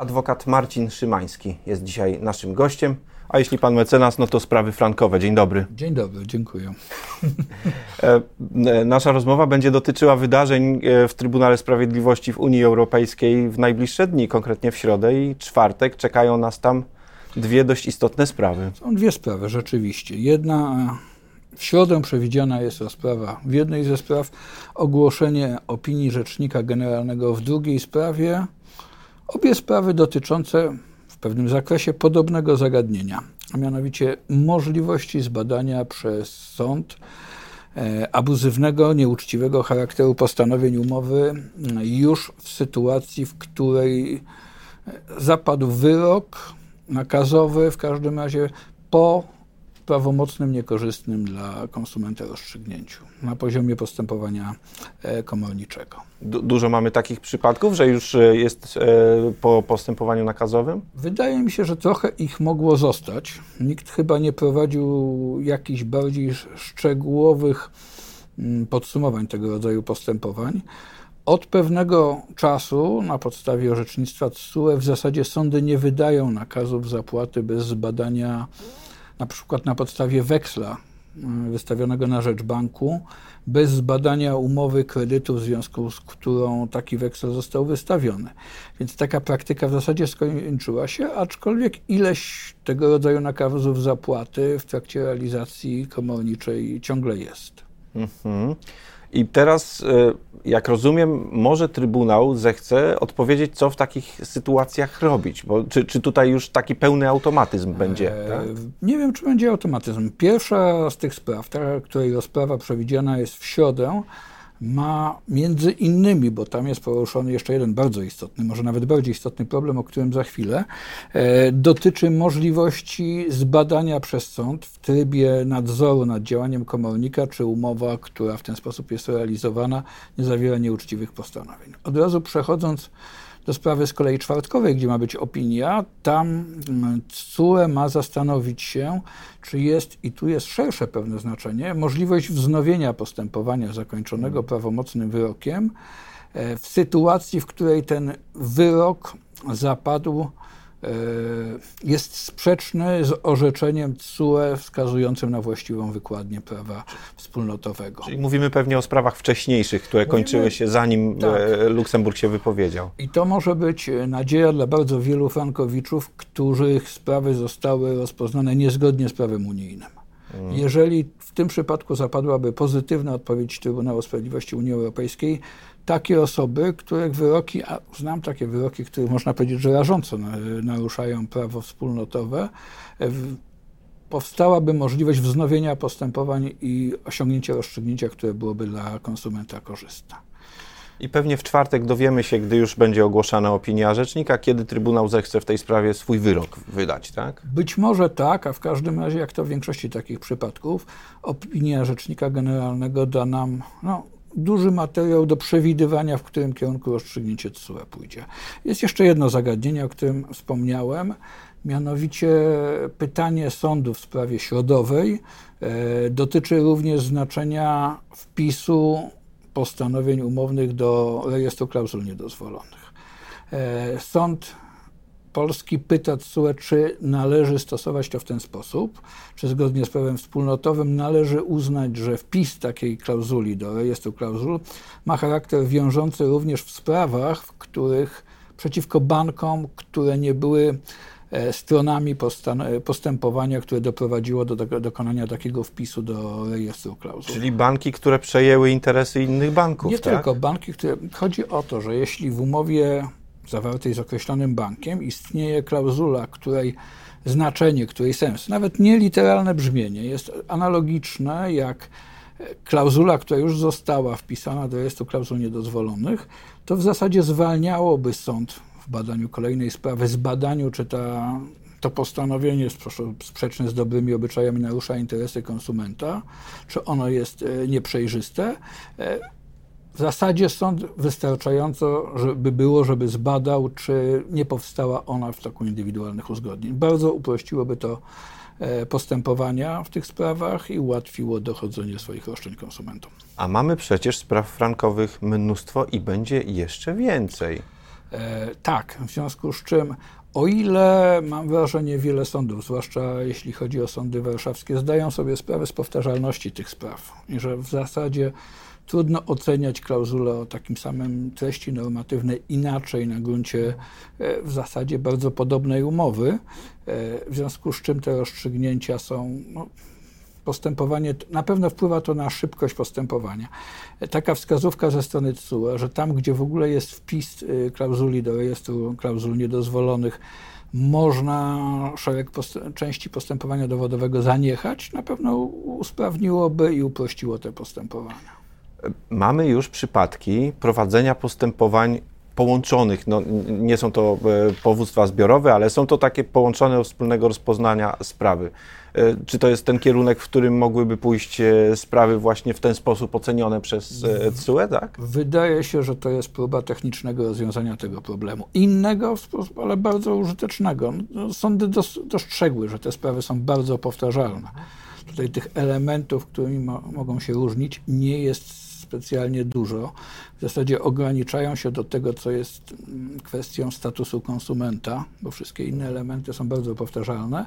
Adwokat Marcin Szymański jest dzisiaj naszym gościem. A jeśli pan mecenas, no to sprawy frankowe. Dzień dobry. Dzień dobry, dziękuję. E, nasza rozmowa będzie dotyczyła wydarzeń e, w Trybunale Sprawiedliwości w Unii Europejskiej w najbliższe dni, konkretnie w środę i czwartek. Czekają nas tam dwie dość istotne sprawy. Są dwie sprawy, rzeczywiście. Jedna w środę przewidziana jest rozprawa w jednej ze spraw, ogłoszenie opinii Rzecznika Generalnego w drugiej sprawie. Obie sprawy dotyczące w pewnym zakresie podobnego zagadnienia, a mianowicie możliwości zbadania przez sąd e, abuzywnego, nieuczciwego charakteru postanowień umowy już w sytuacji, w której e, zapadł wyrok nakazowy, w każdym razie po prawomocnym, niekorzystnym dla konsumenta rozstrzygnięciu na poziomie postępowania e, komorniczego. Du dużo mamy takich przypadków, że już e, jest e, po postępowaniu nakazowym? Wydaje mi się, że trochę ich mogło zostać. Nikt chyba nie prowadził jakichś bardziej szczegółowych mm, podsumowań tego rodzaju postępowań. Od pewnego czasu na podstawie orzecznictwa TSUE w zasadzie sądy nie wydają nakazów zapłaty bez zbadania na przykład na podstawie weksla y, wystawionego na rzecz banku, bez zbadania umowy kredytu, w związku z którą taki weksel został wystawiony. Więc taka praktyka w zasadzie skończyła się, aczkolwiek ileś tego rodzaju nakazów zapłaty w trakcie realizacji komorniczej ciągle jest. Mhm. I teraz, e, jak rozumiem, może Trybunał zechce odpowiedzieć, co w takich sytuacjach robić, bo czy, czy tutaj już taki pełny automatyzm będzie? E, tak? Nie wiem, czy będzie automatyzm. Pierwsza z tych spraw, ta, której rozprawa przewidziana jest w środę, ma między innymi, bo tam jest poruszony jeszcze jeden bardzo istotny, może nawet bardziej istotny problem, o którym za chwilę, e, dotyczy możliwości zbadania przez sąd w trybie nadzoru nad działaniem komornika, czy umowa, która w ten sposób jest realizowana, nie zawiera nieuczciwych postanowień. Od razu przechodząc do sprawy z kolei czwartkowej, gdzie ma być opinia, tam CUE mm, ma zastanowić się, czy jest, i tu jest szersze pewne znaczenie, możliwość wznowienia postępowania zakończonego prawomocnym wyrokiem e, w sytuacji, w której ten wyrok zapadł jest sprzeczny z orzeczeniem TSUE wskazującym na właściwą wykładnię prawa wspólnotowego. Czyli mówimy pewnie o sprawach wcześniejszych, które mówimy, kończyły się zanim e, tak. Luksemburg się wypowiedział. I to może być nadzieja dla bardzo wielu frankowiczów, których sprawy zostały rozpoznane niezgodnie z prawem unijnym. Hmm. Jeżeli w tym przypadku zapadłaby pozytywna odpowiedź Trybunału Sprawiedliwości Unii Europejskiej, takie osoby, których wyroki, a znam takie wyroki, które można powiedzieć, że rażąco naruszają prawo wspólnotowe, powstałaby możliwość wznowienia postępowań i osiągnięcia rozstrzygnięcia, które byłoby dla konsumenta korzystne. I pewnie w czwartek dowiemy się, gdy już będzie ogłoszona opinia rzecznika, kiedy Trybunał zechce w tej sprawie swój wyrok wydać, tak? Być może tak, a w każdym razie, jak to w większości takich przypadków, opinia Rzecznika Generalnego da nam no, duży materiał do przewidywania, w którym kierunku rozstrzygnięcie TSUE pójdzie. Jest jeszcze jedno zagadnienie, o którym wspomniałem, mianowicie pytanie sądu w sprawie środowej e, dotyczy również znaczenia wpisu postanowień umownych do rejestru klauzul niedozwolonych. E, sąd Polski pyta TSUE, czy należy stosować to w ten sposób, czy zgodnie z prawem wspólnotowym należy uznać, że wpis takiej klauzuli do rejestru klauzul ma charakter wiążący również w sprawach, w których przeciwko bankom, które nie były e, stronami postępowania, które doprowadziło do dokonania takiego wpisu do rejestru klauzul. Czyli banki, które przejęły interesy innych banków. Nie tak? tylko banki, które. Chodzi o to, że jeśli w umowie zawartej z określonym bankiem istnieje klauzula, której znaczenie, której sens, nawet nie literalne brzmienie, jest analogiczne jak klauzula, która już została wpisana do rejestru klauzul niedozwolonych, to w zasadzie zwalniałoby sąd w badaniu kolejnej sprawy, z badaniu, czy ta, to postanowienie jest sprzeczne z dobrymi obyczajami, narusza interesy konsumenta, czy ono jest e, nieprzejrzyste. E, w zasadzie sąd wystarczająco żeby było, żeby zbadał, czy nie powstała ona w toku indywidualnych uzgodnień. Bardzo uprościłoby to e, postępowania w tych sprawach i ułatwiło dochodzenie swoich roszczeń konsumentom. A mamy przecież spraw frankowych mnóstwo i będzie jeszcze więcej. E, tak, w związku z czym o ile mam wrażenie, wiele sądów, zwłaszcza jeśli chodzi o sądy warszawskie, zdają sobie sprawę z powtarzalności tych spraw i że w zasadzie trudno oceniać klauzulę o takim samym treści normatywnej inaczej na gruncie e, w zasadzie bardzo podobnej umowy, e, w związku z czym te rozstrzygnięcia są no, postępowanie, na pewno wpływa to na szybkość postępowania. Taka wskazówka ze strony TSUE, że tam, gdzie w ogóle jest wpis klauzuli do rejestru klauzul niedozwolonych, można szereg post części postępowania dowodowego zaniechać, na pewno usprawniłoby i uprościło te postępowania. Mamy już przypadki prowadzenia postępowań połączonych. No, nie są to e, powództwa zbiorowe, ale są to takie połączone wspólnego rozpoznania sprawy. E, czy to jest ten kierunek, w którym mogłyby pójść e, sprawy właśnie w ten sposób ocenione przez TSUE, tak? Wydaje się, że to jest próba technicznego rozwiązania tego problemu. Innego, ale bardzo użytecznego. No, sądy dostrzegły, że te sprawy są bardzo powtarzalne. Tutaj tych elementów, którymi mo mogą się różnić, nie jest specjalnie dużo. W zasadzie ograniczają się do tego, co jest mm, kwestią statusu konsumenta, bo wszystkie inne elementy są bardzo powtarzalne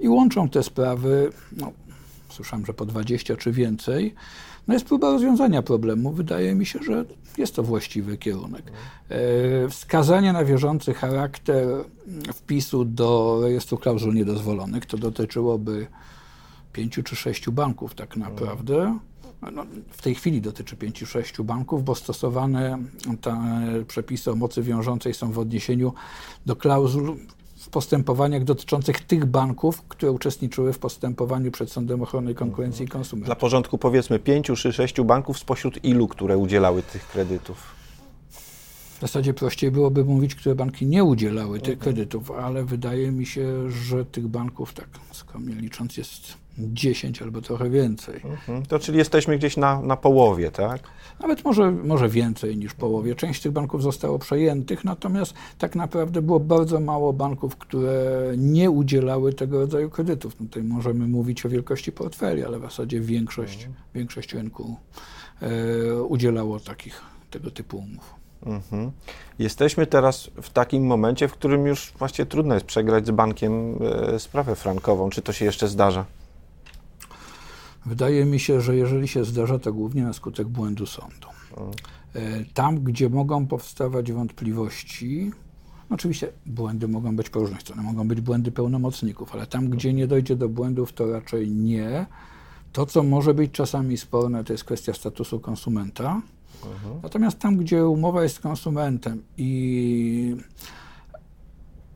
i łączą te sprawy, no, słyszałem, że po 20 czy więcej. No jest próba rozwiązania problemu. Wydaje mi się, że jest to właściwy kierunek. E, wskazanie na wierzący charakter mm, wpisu do rejestru klauzul niedozwolonych to dotyczyłoby pięciu czy sześciu banków tak naprawdę no, w tej chwili dotyczy 5-6 banków, bo stosowane te przepisy o mocy wiążącej są w odniesieniu do klauzul w postępowaniach dotyczących tych banków, które uczestniczyły w postępowaniu przed Sądem Ochrony Konkurencji i Konsumentów. Dla porządku powiedzmy 5 czy 6 banków spośród ilu, które udzielały tych kredytów? W zasadzie prościej byłoby mówić, które banki nie udzielały tych kredytów, ale wydaje mi się, że tych banków, tak skromnie licząc, jest 10 albo trochę więcej. Mhm. To czyli jesteśmy gdzieś na, na połowie, tak? Nawet może, może więcej niż połowie. Część tych banków zostało przejętych, natomiast tak naprawdę było bardzo mało banków, które nie udzielały tego rodzaju kredytów. No tutaj możemy mówić o wielkości portfeli, ale w zasadzie większość, mhm. większość rynku e, udzielało takich, tego typu umów. Mhm. Jesteśmy teraz w takim momencie, w którym już właściwie trudno jest przegrać z bankiem e, sprawę frankową. Czy to się jeszcze zdarza? Wydaje mi się, że jeżeli się zdarza, to głównie na skutek błędu sądu. E, tam, gdzie mogą powstawać wątpliwości, oczywiście błędy mogą być po różnych stronach, mogą być błędy pełnomocników, ale tam, gdzie nie dojdzie do błędów, to raczej nie. To, co może być czasami sporne, to jest kwestia statusu konsumenta. Mhm. Natomiast tam, gdzie umowa jest z konsumentem i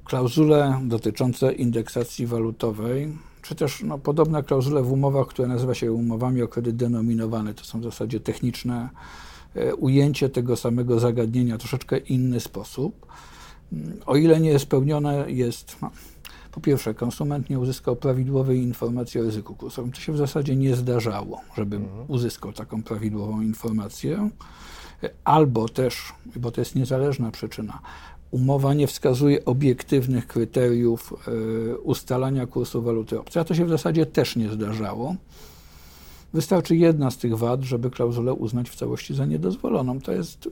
klauzule dotyczące indeksacji walutowej czy też no, podobne klauzule w umowach, które nazywa się umowami o kredyt denominowany. To są w zasadzie techniczne e, ujęcie tego samego zagadnienia, troszeczkę inny sposób. Mm, o ile nie spełnione, jest no, po pierwsze, konsument nie uzyskał prawidłowej informacji o ryzyku kursowym. To się w zasadzie nie zdarzało, żeby mhm. uzyskał taką prawidłową informację. Albo też, bo to jest niezależna przyczyna, umowa nie wskazuje obiektywnych kryteriów e, ustalania kursu waluty obcej, a to się w zasadzie też nie zdarzało. Wystarczy jedna z tych wad, żeby klauzulę uznać w całości za niedozwoloną. To jest,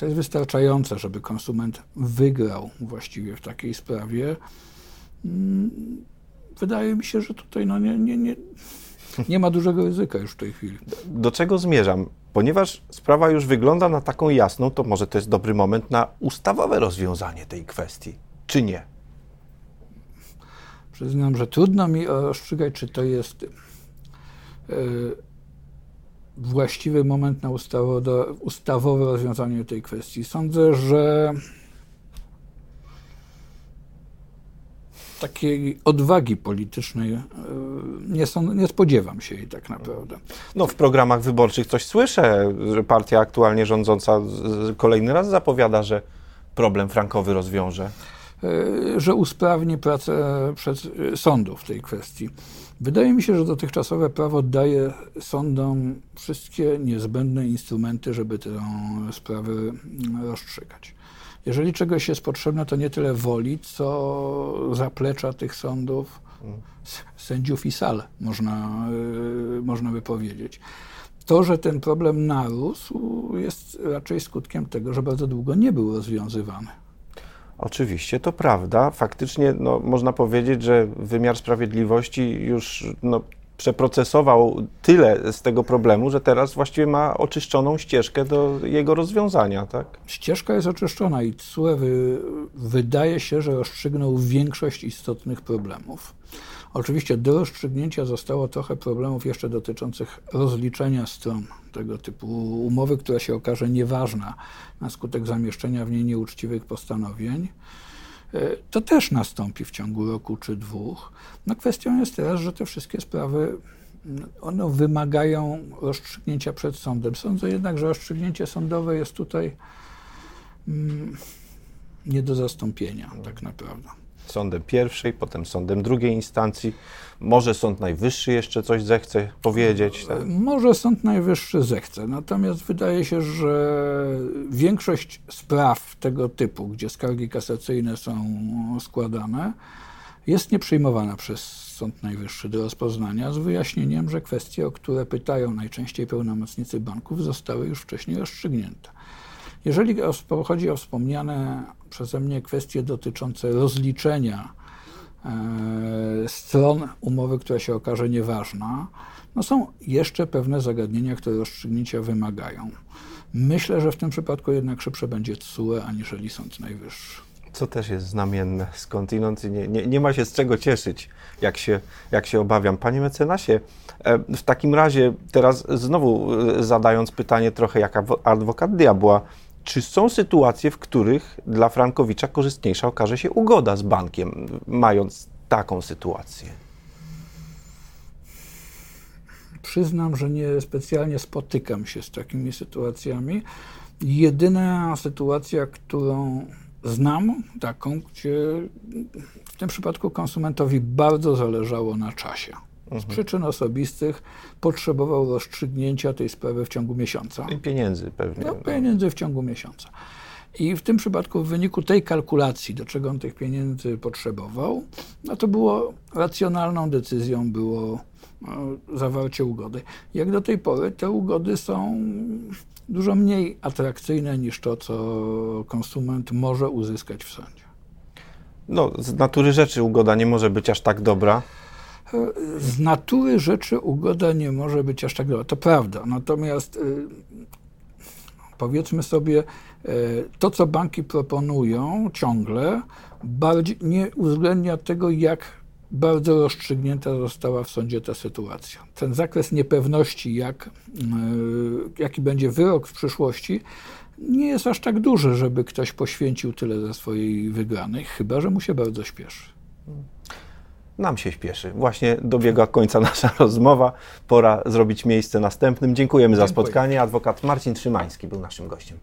to jest wystarczające, żeby konsument wygrał właściwie w takiej sprawie. Mm, wydaje mi się, że tutaj no nie, nie, nie, nie ma dużego ryzyka już w tej chwili. Do czego zmierzam? Ponieważ sprawa już wygląda na taką jasną, to może to jest dobry moment na ustawowe rozwiązanie tej kwestii, czy nie? Przyznam, że trudno mi rozstrzygać, czy to jest yy, właściwy moment na ustawowe, rozwiązanie tej kwestii. Sądzę, że takiej odwagi politycznej e, nie, są, nie spodziewam się jej tak naprawdę. No w programach wyborczych coś słyszę, że partia aktualnie rządząca kolejny raz zapowiada, że problem frankowy rozwiąże. E, że usprawni pracę przed e, sądów w tej kwestii. Wydaje mi się, że dotychczasowe prawo daje sądom wszystkie niezbędne instrumenty, żeby tę sprawę rozstrzygać. Jeżeli czegoś jest potrzebne, to nie tyle woli, co zaplecza tych sądów, sędziów i sal, można, y, można by powiedzieć. to, że ten problem narósł, jest raczej skutkiem tego, że bardzo długo nie był rozwiązywany. Oczywiście, to prawda. Faktycznie no, można powiedzieć, że wymiar sprawiedliwości już no, przeprocesował tyle z tego problemu, że teraz właściwie ma oczyszczoną ścieżkę do jego rozwiązania, tak? Ścieżka jest oczyszczona i wy, wydaje się, że rozstrzygnął większość istotnych problemów. Oczywiście do rozstrzygnięcia zostało trochę problemów jeszcze dotyczących rozliczenia stron tego typu umowy, która się okaże nieważna na skutek zamieszczenia w niej nieuczciwych postanowień. To też nastąpi w ciągu roku czy dwóch. No kwestią jest teraz, że te wszystkie sprawy one wymagają rozstrzygnięcia przed sądem. Sądzę jednak, że rozstrzygnięcie sądowe jest tutaj mm, nie do zastąpienia tak naprawdę sądem pierwszej, potem sądem drugiej instancji. Może Sąd Najwyższy jeszcze coś zechce powiedzieć? Tak? Może Sąd Najwyższy zechce, natomiast wydaje się, że większość spraw tego typu, gdzie skargi kasacyjne są składane, jest nieprzyjmowana przez Sąd Najwyższy do rozpoznania z wyjaśnieniem, że kwestie, o które pytają najczęściej pełnomocnicy banków, zostały już wcześniej rozstrzygnięte. Jeżeli chodzi o wspomniane przeze mnie kwestie dotyczące rozliczenia e, stron umowy, która się okaże nieważna, no są jeszcze pewne zagadnienia, które rozstrzygnięcia wymagają. Myślę, że w tym przypadku jednak szybsze będzie TSUE aniżeli Sąd Najwyższy. Co też jest znamienne skądinąd, nie, nie, nie ma się z czego cieszyć, jak się, jak się obawiam. Panie mecenasie, e, w takim razie teraz znowu e, zadając pytanie trochę jak adwokat diabła, czy są sytuacje, w których dla Frankowicza korzystniejsza okaże się ugoda z bankiem, mając taką sytuację? Przyznam, że nie specjalnie spotykam się z takimi sytuacjami. Jedyna sytuacja, którą znam, taką, gdzie w tym przypadku konsumentowi bardzo zależało na czasie z mhm. przyczyn osobistych potrzebował rozstrzygnięcia tej sprawy w ciągu miesiąca. I pieniędzy pewnie. No, pieniędzy w ciągu miesiąca. I w tym przypadku w wyniku tej kalkulacji, do czego on tych pieniędzy potrzebował, no to było racjonalną decyzją było no, zawarcie ugody. Jak do tej pory te ugody są dużo mniej atrakcyjne niż to, co konsument może uzyskać w sądzie. No, z natury rzeczy ugoda nie może być aż tak dobra z natury rzeczy ugoda nie może być aż tak dobra. To prawda. Natomiast y, powiedzmy sobie, y, to co banki proponują ciągle, bardziej nie uwzględnia tego, jak bardzo rozstrzygnięta została w sądzie ta sytuacja. Ten zakres niepewności, jak, y, jaki będzie wyrok w przyszłości, nie jest aż tak duży, żeby ktoś poświęcił tyle za swojej wygranej, chyba że mu się bardzo śpieszy. Nam się śpieszy. Właśnie dobiega końca nasza rozmowa. Pora zrobić miejsce następnym. Dziękujemy Dziękuję. za spotkanie. Adwokat Marcin Trzymański był naszym gościem.